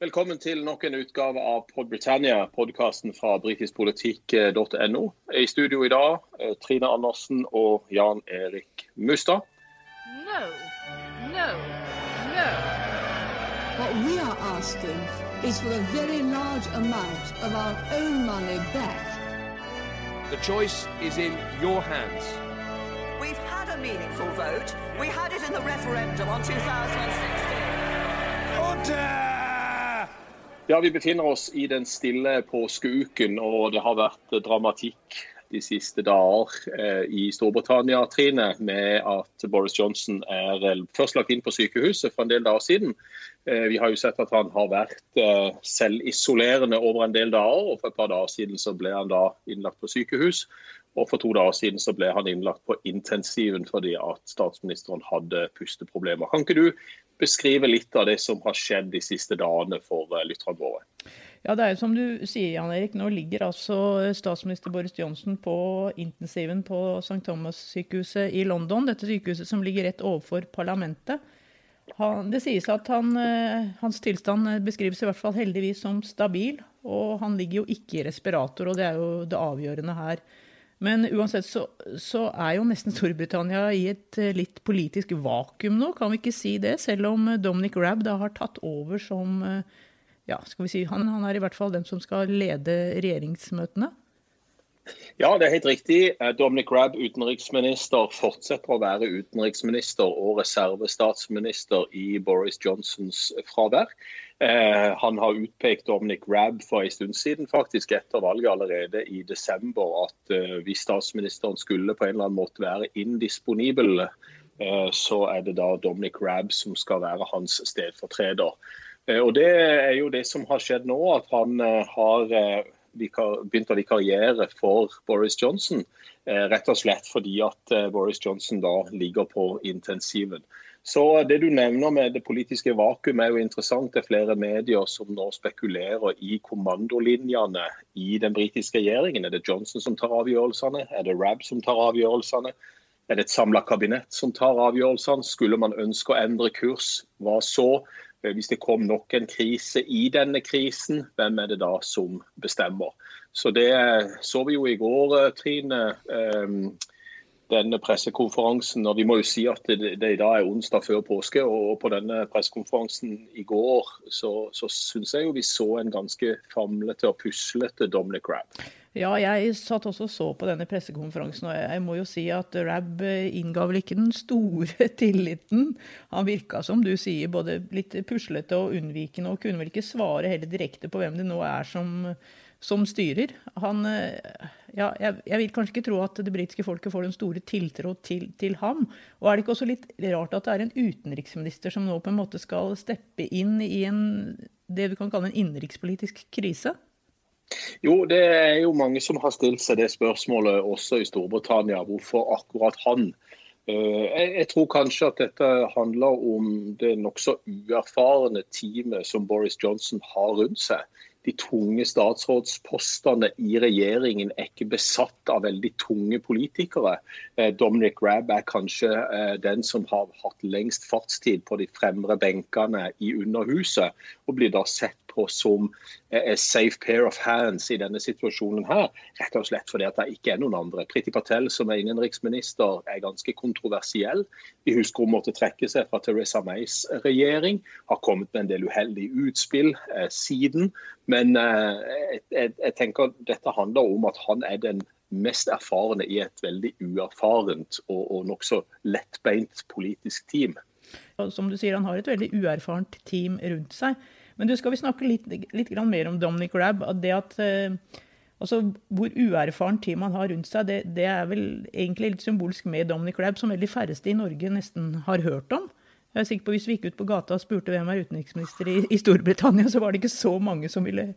Velkommen til nok en utgave av Pod Britannia, podkasten fra britiskpolitikk.no. I studio i dag eh, Trine Andersen og Jan Erik Mustad. No, no, no. What we are asking is for a very large amount of our own money back. The choice is in your hands. We've had a meaningful vote. We had it in the referendum on 2016. Order! Ja, Vi befinner oss i den stille påskeuken, og det har vært dramatikk de siste dager eh, i Storbritannia Trine, med at Boris Johnson er eh, først lagt inn på sykehuset for en del dager siden. Eh, vi har jo sett at han har vært selvisolerende over en del dager. og For et par dager siden så ble han da innlagt på sykehus. Og For to dager siden så ble han innlagt på intensiven fordi at statsministeren hadde pusteproblemer. Kan ikke du beskrive litt av det som har skjedd de siste dagene for eh, lytterne våre? Ja, det er jo som du sier, Jan Erik. Nå ligger altså statsminister Boris Johnson på intensiven på St. Thomas-sykehuset i London. Dette sykehuset som ligger rett overfor parlamentet. Han, det sies at han, eh, hans tilstand beskrives i hvert fall heldigvis som stabil. Og han ligger jo ikke i respirator, og det er jo det avgjørende her. Men uansett så, så, er jo nesten Storbritannia i et eh, litt politisk vakuum nå, kan vi ikke si det? Selv om eh, Dominic Rabb da har tatt over som eh, ja, skal vi si, han, han er i hvert fall den som skal lede regjeringsmøtene? Ja, det er helt riktig. Dominic Rabb, utenriksminister, fortsetter å være utenriksminister og reservestatsminister i Boris Johnsons fravær. Eh, han har utpekt Dominic Rabb for en stund siden, faktisk etter valget allerede i desember, at eh, hvis statsministeren skulle på en eller annen måte være indisponibel, eh, så er det da Dominic Rabb som skal være hans stedfortreder. Og Det er jo det som har skjedd nå, at han har begynt å vikariere for Boris Johnson. Rett og slett fordi at Boris Johnson da ligger på intensiven. Så Det du nevner med det politiske vakuum er jo interessant. Det er flere medier som nå spekulerer i kommandolinjene i den britiske regjeringen. Er det Johnson som tar avgjørelsene? Er det Rab som tar avgjørelsene? Er det et samla kabinett som tar avgjørelsene? Skulle man ønske å endre kurs, hva så? Hvis det kom nok en krise i denne krisen, hvem er det da som bestemmer? Så Det så vi jo i går, Trine. Ehm, denne pressekonferansen. og Vi må jo si at det, det i dag er onsdag før påske. og På denne pressekonferansen i går så, så syns jeg jo vi så en ganske famlete og puslete Dominic Rabb. Ja, jeg satt også og så på denne pressekonferansen, og jeg må jo si at Rab innga vel ikke den store tilliten. Han virka som du sier, både litt puslete og unnvikende, og kunne vel ikke svare heller direkte på hvem det nå er som som styrer. Han, eh, ja, jeg, jeg, vil kanskje ikke tro at det britiske folket får den store tiltro til, til, ham. Og er det ikke også litt rart at det er en utenriksminister som nå på en måte skal steppe inn i en, det vi kan kalle en innenrikspolitisk krise? Jo, det er jo mange som har stilt seg det spørsmålet også i Storbritannia. Hvorfor akkurat han? Eh, jeg tror kanskje at dette handler om det nokså uerfarne teamet som Boris Johnson har rundt seg de tunge statsrådspostene i regjeringen er ikke besatt av veldig tunge politikere. Eh, Dominic Rabb er kanskje eh, den som har hatt lengst fartstid på de fremre benkene i Underhuset, og blir da sett på som a safe pair of hands i denne situasjonen her. Rett og slett fordi at det ikke er noen andre. Priti Patel som er innenriksminister er ganske kontroversiell. Vi husker hun måtte trekke seg fra Teresa Mays regjering. Har kommet med en del uheldige utspill eh, siden. Men eh, jeg, jeg tenker dette handler om at han er den mest erfarne i et veldig uerfarent og, og nokså lettbeint politisk team. Som du sier, Han har et veldig uerfarent team rundt seg. Men du skal vi snakke litt, litt mer om Dominic Rabb. Det at, eh, altså, hvor uerfaren team han har rundt seg, det, det, er vel egentlig litt symbolsk med Dominic Rabb, som veldig færreste i Norge nesten har hørt om. Jeg er sikker på Hvis vi gikk ut på gata og spurte hvem er utenriksminister i, i Storbritannia, så var det ikke så mange som ville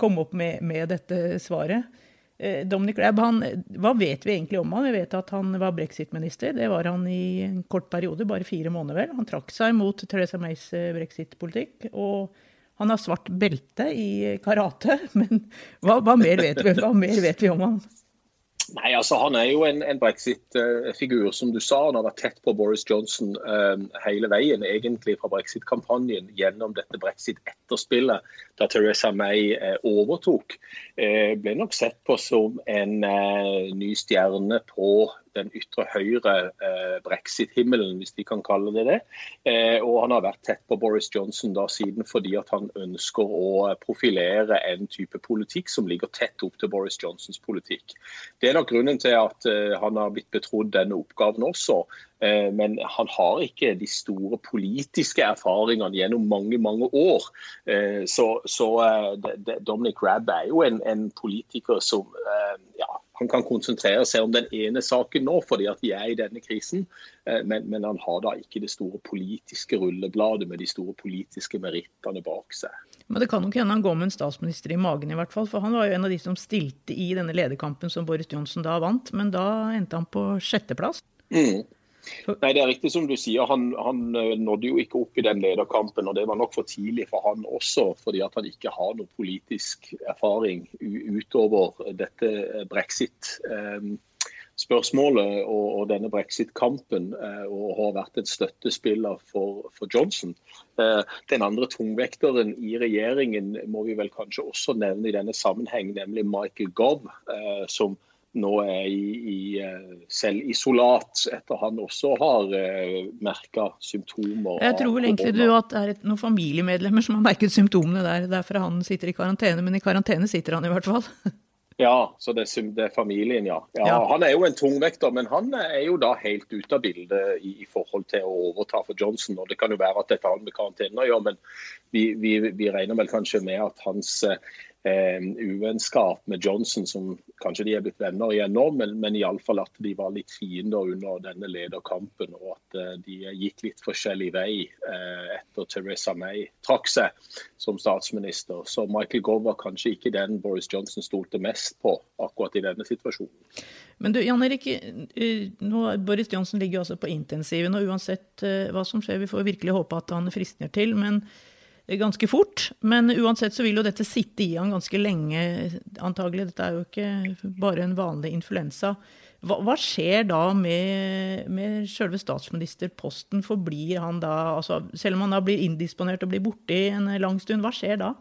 komme opp med, med dette svaret. Eh, Dominic Rabb, han, hva vet vi egentlig om han? Vi vet at han var brexit-minister. Det var han i en kort periode, bare fire måneder vel. Han trakk seg mot Theresa Mays eh, brexit-politikk. og han har svart belte i karate, men hva, hva, mer vi, hva, mer vet vi, om han? Nei, altså Han er jo en, en brexit-figur, som du sa. Han har vært tett på Boris Johnson um, hele veien, egentlig fra brexit-kampanjen gjennom dette brexit-etterspillet da Teresa May uh, overtok. Uh, ble nok sett på som en uh, ny stjerne på den ytre høyre eh, brexit-himmelen, hvis de kan kalle det det. Eh, og han har vært tett på Boris Johnson da siden fordi at han ønsker å profilere en type politikk som ligger tett opp til Boris Johnsons politikk. Det er nok grunnen til at eh, han har blitt betrodd denne oppgaven også. Eh, men han har ikke de store politiske erfaringene gjennom mange mange år. Eh, så, så eh, Dominic Rabb er jo en, en politiker som han kan konsentrere seg om den ene saken nå, fordi at vi er i denne krisen. Men, men, han har da ikke det store politiske rullebladet med de store politiske merittene bak seg. Men Det kan nok hende han går med en statsminister i magen, i hvert fall. For han var jo en av de som stilte i denne lederkampen som Boris Johnson da vant. Men da endte han på sjetteplass. Mm. Nei, Det er riktig som du sier. Han, han, eh, nådde jo ikke opp i den lederkampen. og Det var nok for tidlig for han også, fordi at han ikke har noe politisk erfaring utover dette eh, brexit. spørsmålet og, og denne brexit-kampen eh, og har vært en støttespiller for, for Johnson. Den andre tungvekteren i regjeringen må vi vel kanskje også nevne i denne sammenheng, nemlig Michael Gove, som nå er i, i eh, selvisolat etter han også har eh, merka symptomer. Jeg tror vel egentlig du at det er et, noen familiemedlemmer som har merket symptomene der. Derfor han sitter i karantene, men i karantene sitter han i hvert fall. Ja, så det, det, er familien, ja. ja. ja. Han er jo en tungvekter, men han er jo da helt ute av bildet i, i, forhold til å overta for Johnson. og Det kan jo være at dette har med karantene å gjøre, men vi, vi, vi regner vel kanskje med at hans uh, eh, uvennskap med Johnson, som kanskje de er blitt venner igjen nå, men, men iallfall at de var litt fiender under denne lederkampen, og at eh, de gikk litt forskjellig vei eh, etter Teresa May trakk seg som statsminister. Så Michael Gove var kanskje ikke den Boris Johnson stolte mest på akkurat i denne situasjonen. Men du, Jan Erik, eh, nå, Boris Johnson ligger jo altså på intensiven, og uansett eh, hva som skjer, vi får virkelig håpe at han friskner til. men ganske fort. Men uansett så vil jo dette sitte i han ganske lenge, antagelig. Dette er jo ikke bare en vanlig influensa. Hva, hva skjer da med, med selve statsministerposten? Forblir han da altså, Selv om han da blir indisponert og blir borte i en lang stund, hva skjer da?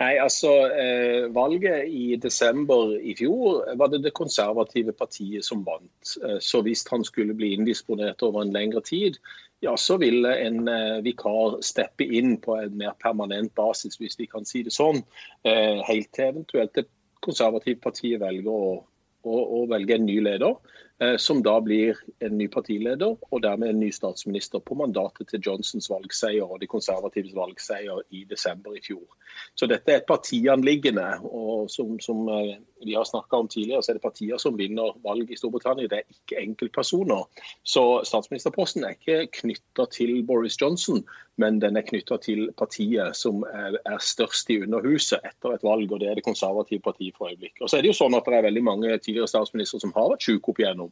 Nei, altså eh, Valget i desember i fjor var det det konservative partiet som vant. Eh, så hvis han skulle bli indisponert over en lengre tid, ja, så vil en eh, vikar steppe inn på en mer permanent basis, hvis vi kan si det sånn. Eh, helt til eventuelt det konservative partiet velger å, å, å velge en ny leder. Eh, som da blir en ny partileder og dermed en ny statsminister på mandatet til Johnsons valgseier og de konservatives valgseier i desember i fjor. Så dette er et partianliggende. og som, som eh, vi har snakka om tidligere, så er det partier som vinner valg i Storbritannia. Det er ikke enkeltpersoner. Så statsministerposten er ikke knytta til Boris Johnson, men den er knytta til partiet som er, er, størst i Underhuset etter et valg, og det er det konservative partiet for øyeblikket. Og så er det jo sånn at det er veldig mange tidligere statsministre som har vært syke opp igjennom.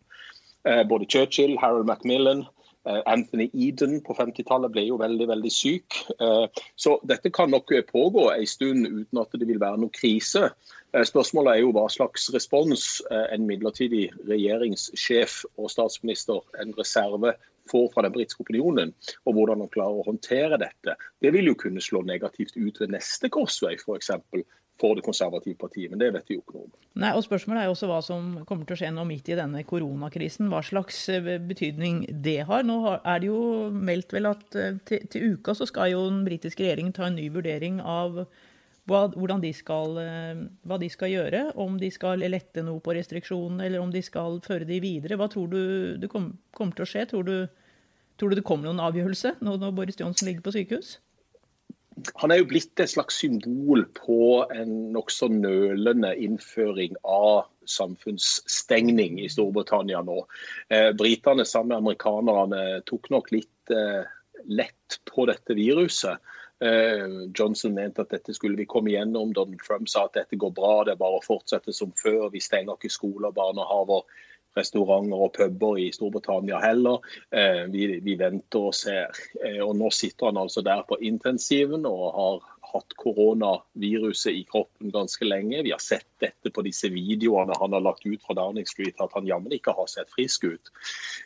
Eh, både Churchill, Harold Macmillan, eh, Anthony Eden på 50-tallet ble jo veldig veldig syk. Eh, så dette kan nok pågå en stund uten at det vil være noe krise. Spørsmålet er jo hva slags respons en midlertidig regjeringssjef og statsminister, en reserve, får fra den britiske opinionen, og hvordan han klarer å håndtere dette. Det vil jo kunne slå negativt ut ved neste korsvei, f.eks for det konservative partiet, men det vet vi jo ikke noe om. Nei, og Spørsmålet er jo også hva som kommer til å skje nå midt i denne koronakrisen. Hva slags eh, betydning det har. Nå er det jo meldt vel at eh, til, til uka så skal jo den britiske regjeringen ta en ny vurdering av hva, de skal, eh, hva de skal gjøre. Om de skal lette noe på restriksjonene, eller om de skal føre de videre. Hva tror du det kommer til å skje? Tror du, tror du det kommer noen avgjørelse nå når Boris Johnson ligger på sykehus? Han er jo blitt et slags symbol på en nokså nølende innføring av samfunnsstengning i Storbritannia nå. Eh, britene sammen med amerikanerne tok nok litt eh, lett på dette viruset. Eh, Johnson mente at dette skulle vi komme igjennom. Donald Trump sa at dette går bra, det er bare å fortsette som før. Vi stenger ikke skoler, barnehaver restauranter og puber i Storbritannia heller. Eh, vi, vi, venter og ser. Eh, og Nå sitter han altså der på intensiven og har hatt koronaviruset i kroppen ganske lenge. Vi har sett dette på disse videoene han har lagt ut fra Downing Street, at han jammen ikke har sett frisk ut.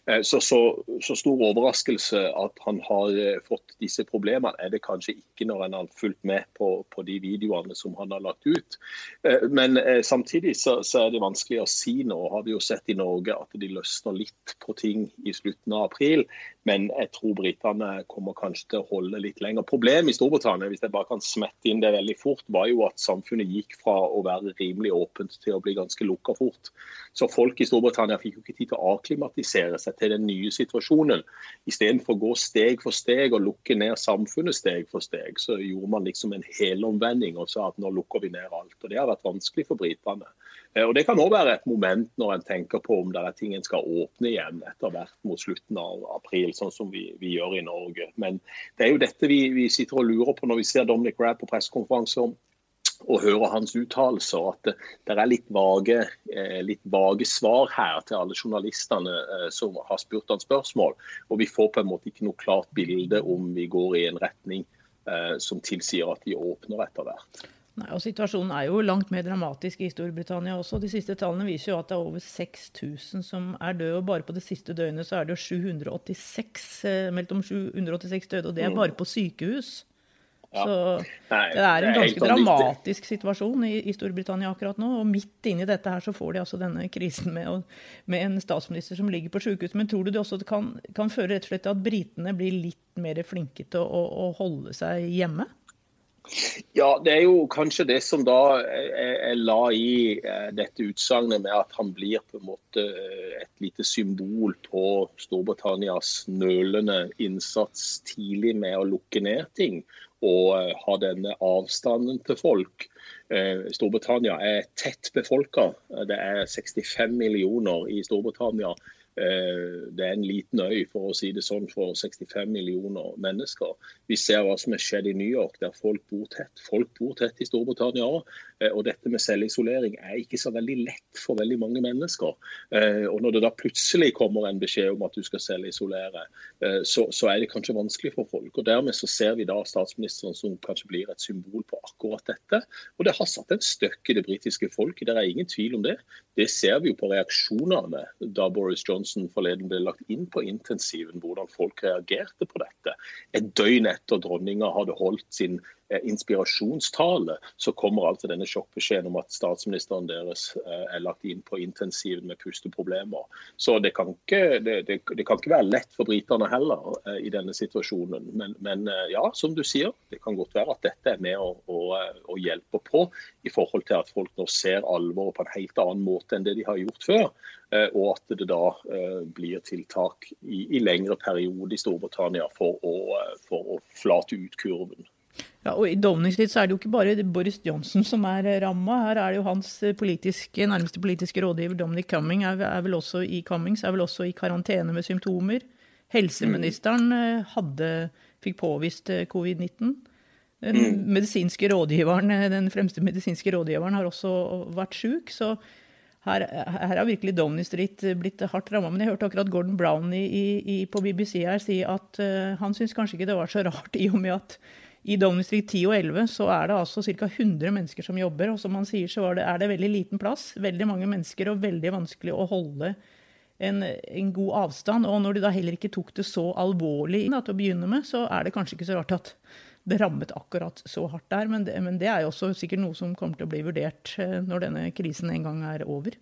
Eh, så, så, så, stor overraskelse at han har eh, fått disse problemene, er det kanskje ikke når en har fulgt med på, på de videoene som han har lagt ut. Eh, men samtidig så, så, er det vanskelig å si nå. Har vi jo sett i Norge at de løsner litt på ting i slutten av april. Men jeg tror britene kommer kanskje til å holde litt lenger. Problemet i Storbritannia hvis jeg bare kan smette inn det veldig fort, var jo at samfunnet gikk fra å være rimelig åpent til å bli ganske lukka fort. Så folk i Storbritannia fikk jo ikke tid til å avklimatisere seg til den nye situasjonen. Istedenfor å gå steg for steg og lukke ned samfunnet steg for steg, så gjorde man liksom en helomvending og sa at nå lukker vi ned alt. Og Det har vært vanskelig for britene. Eh, og Det kan òg være et moment når en tenker på om det er ting en skal åpne igjen etter hvert mot slutten av april, sånn som vi, vi gjør i Norge. Men det er jo dette vi, vi, sitter og lurer på når vi ser Dominic Rabb på pressekonferanser og hører hans uttalelser, at det, det er litt vage, eh, litt vage, svar her til alle journalistene eh, som har spurt han spørsmål. Og vi får på en måte ikke noe klart bilde om vi går i en retning som tilsier at de åpner etter hvert. Nei, og Situasjonen er jo langt mer dramatisk i Storbritannia også. De siste tallene viser jo at det er over 6000 som er døde. og Bare på det siste døgnet så er det jo 786, eh, meldt om 786 døde. Og det er mm. bare på sykehus. Ja. Så det er en ganske dramatisk situasjon i, i, Storbritannia akkurat nå. Og midt inni dette her så får de altså denne krisen med, med en statsminister som ligger på sykehus. Men tror du det også kan, kan føre rett og slett til at britene blir litt mer flinke til å, å holde seg hjemme? Ja, det er jo kanskje det som da jeg, la i eh, dette utsagnet med at han blir på en måte eh, et lite symbol på Storbritannias nølende innsats tidlig med å lukke ned ting og eh, ha denne avstanden til folk. Storbritannia er tett befolka. Det er 65 millioner i Storbritannia. Eh, det er en liten øy for å si det sånn, for 65 millioner mennesker. Vi ser hva som er skjedd i New York, der folk bor tett. Folk bor tett i Storbritannia òg. Eh, og dette med selvisolering er ikke så veldig lett for veldig mange mennesker. Eh, og når det da plutselig kommer en beskjed om at du skal selvisolere, så er det kanskje vanskelig for folk. Og Dermed så ser vi da statsministeren som kanskje blir et symbol på akkurat dette. Og det har satt en støkk i det britiske folket, det er ingen tvil om det. Det ser vi jo på reaksjonene da Boris Johnson Johnson forleden ble lagt inn på intensiven, hvordan folk reagerte på dette. Et døgn etter dronninga hadde holdt sin inspirasjonstale, så kommer altså denne sjokkbeskjeden om at statsministeren deres eh, er lagt inn på intensiven med pusteproblemer. Så det kan ikke, det, det, det kan ikke være lett for britene heller eh, i denne situasjonen. Men, men, ja, som du sier, det kan godt være at dette er med å, å, å hjelpe på i forhold til at folk nå ser alvoret på en helt annen måte enn det de har gjort før. Og at det da blir tiltak i, i lengre periode i Storbritannia for å, for å flate ut kurven. Ja, og I Downing Street så er det jo ikke bare Boris Johnson som er ramma. Her er det jo hans politiske, nærmeste politiske rådgiver Dominic Cumming er, er, vel også i, Cummings er vel også i karantene med symptomer. Helseministeren mm. hadde, fikk påvist eh, covid-19. Den mm. medisinske rådgiveren, eh, den fremste medisinske rådgiveren har også vært sjuk. Så her, her har virkelig Downing Street blitt hardt ramma. Men jeg hørte akkurat Gordon Brown i, i, på BBC her si at uh, han syns kanskje ikke det var så rart, i og med at i Downing Street 10 og 11 så er det altså ca. 100 mennesker som jobber. Og som han sier, så det, er det veldig liten plass. Veldig mange mennesker og veldig vanskelig å holde en, en, god avstand. Og når de da heller ikke tok det så alvorlig da, til å begynne med, så er det kanskje ikke så rart at det rammet akkurat så hardt der. Men det, men det er jo også sikkert noe som kommer til å bli vurdert eh, når denne krisen en gang er over.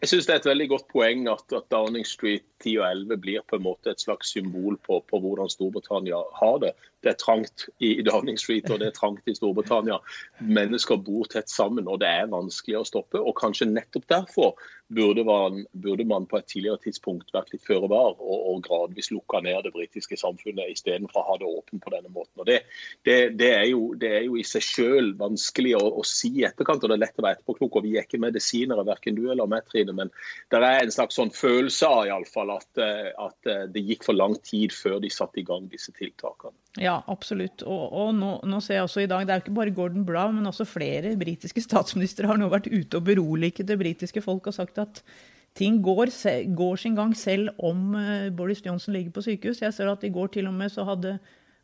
Jeg synes det er et veldig godt poeng at, at Downing Street 10 og 11 blir på en måte et slags symbol på, på hvordan Storbritannia har det det er trangt i Downing Street og det er trangt i Storbritannia. Mennesker bor tett sammen, og det er vanskelig å stoppe. og Kanskje nettopp derfor burde man, burde man på et tidligere tidspunkt vært litt føre var og, og, gradvis lukka ned det britiske samfunnet istedenfor å ha det åpent på denne måten. Og det, det, det, er, jo, det er, jo, i seg selv vanskelig å, å, si i etterkant, og det er lett å være etterpåklok. og Vi er ikke medisinere, verken du eller meg, Trine, men det er en slags sånn følelse av at, eh, at eh, det gikk for lang tid før de satte i gang disse tiltakene. Ja, absolutt. Og, og nå, nå, ser jeg også i dag, Det er jo ikke bare Gordon Brown, men også flere britiske statsministre har nå vært ute og beroliget det britiske folk og sagt at ting går, går sin gang selv om uh, Boris Johnson ligger på sykehus. Jeg ser at i går til og med så hadde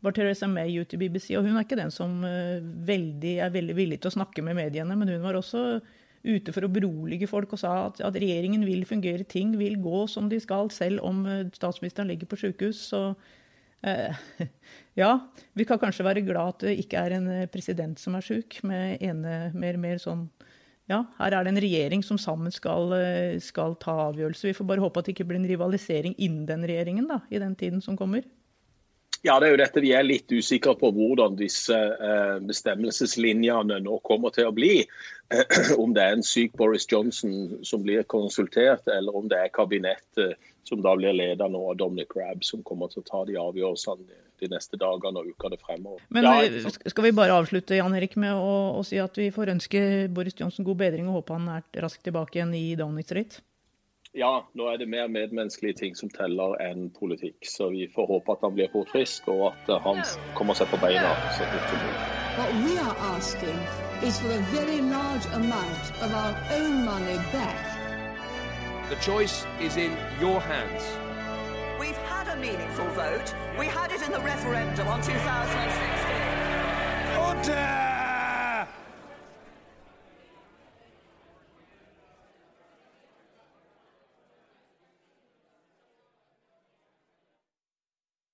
var Teresa May ute i BBC, og hun er ikke den som uh, veldig, er veldig villig til å snakke med mediene, men hun var også ute for å berolige folk og sa at, at regjeringen vil fungere, ting vil gå som de skal, selv om uh, statsministeren ligger på sykehus. Så uh, ja, vi kan kanskje være glad at det ikke er en president som er syk, med ene mer, mer sånn ja, her er det en regjering som sammen skal, skal ta avgjørelser. Vi får bare håpe at det ikke blir en rivalisering innen den regjeringen da, i den tiden som kommer. Ja, det er jo dette Vi er litt usikre på hvordan disse eh, bestemmelseslinjene nå kommer til å bli. Om det er en syk Boris Johnson som blir konsultert, eller om det er kabinettet som da blir ledet nå av Dominic Rabb, som kommer til å ta de avgjørelsene de neste dagene og ukene fremover. Men ja, eh, Skal vi bare avslutte Jan Erik, med å, å, si at vi får ønske Boris Johnson god bedring og håpe han er raskt tilbake igjen i Downing Street? ja, nå er det mer medmenneskelige ting som teller enn politikk. Så vi får håpe at han blir fort frisk, og at eh, han kommer seg på beina så fort som mulig. What we are asking is for a very large amount of our own money back. The choice is in your hands. meaningful vote. We had it in the referendum on 2016. Order!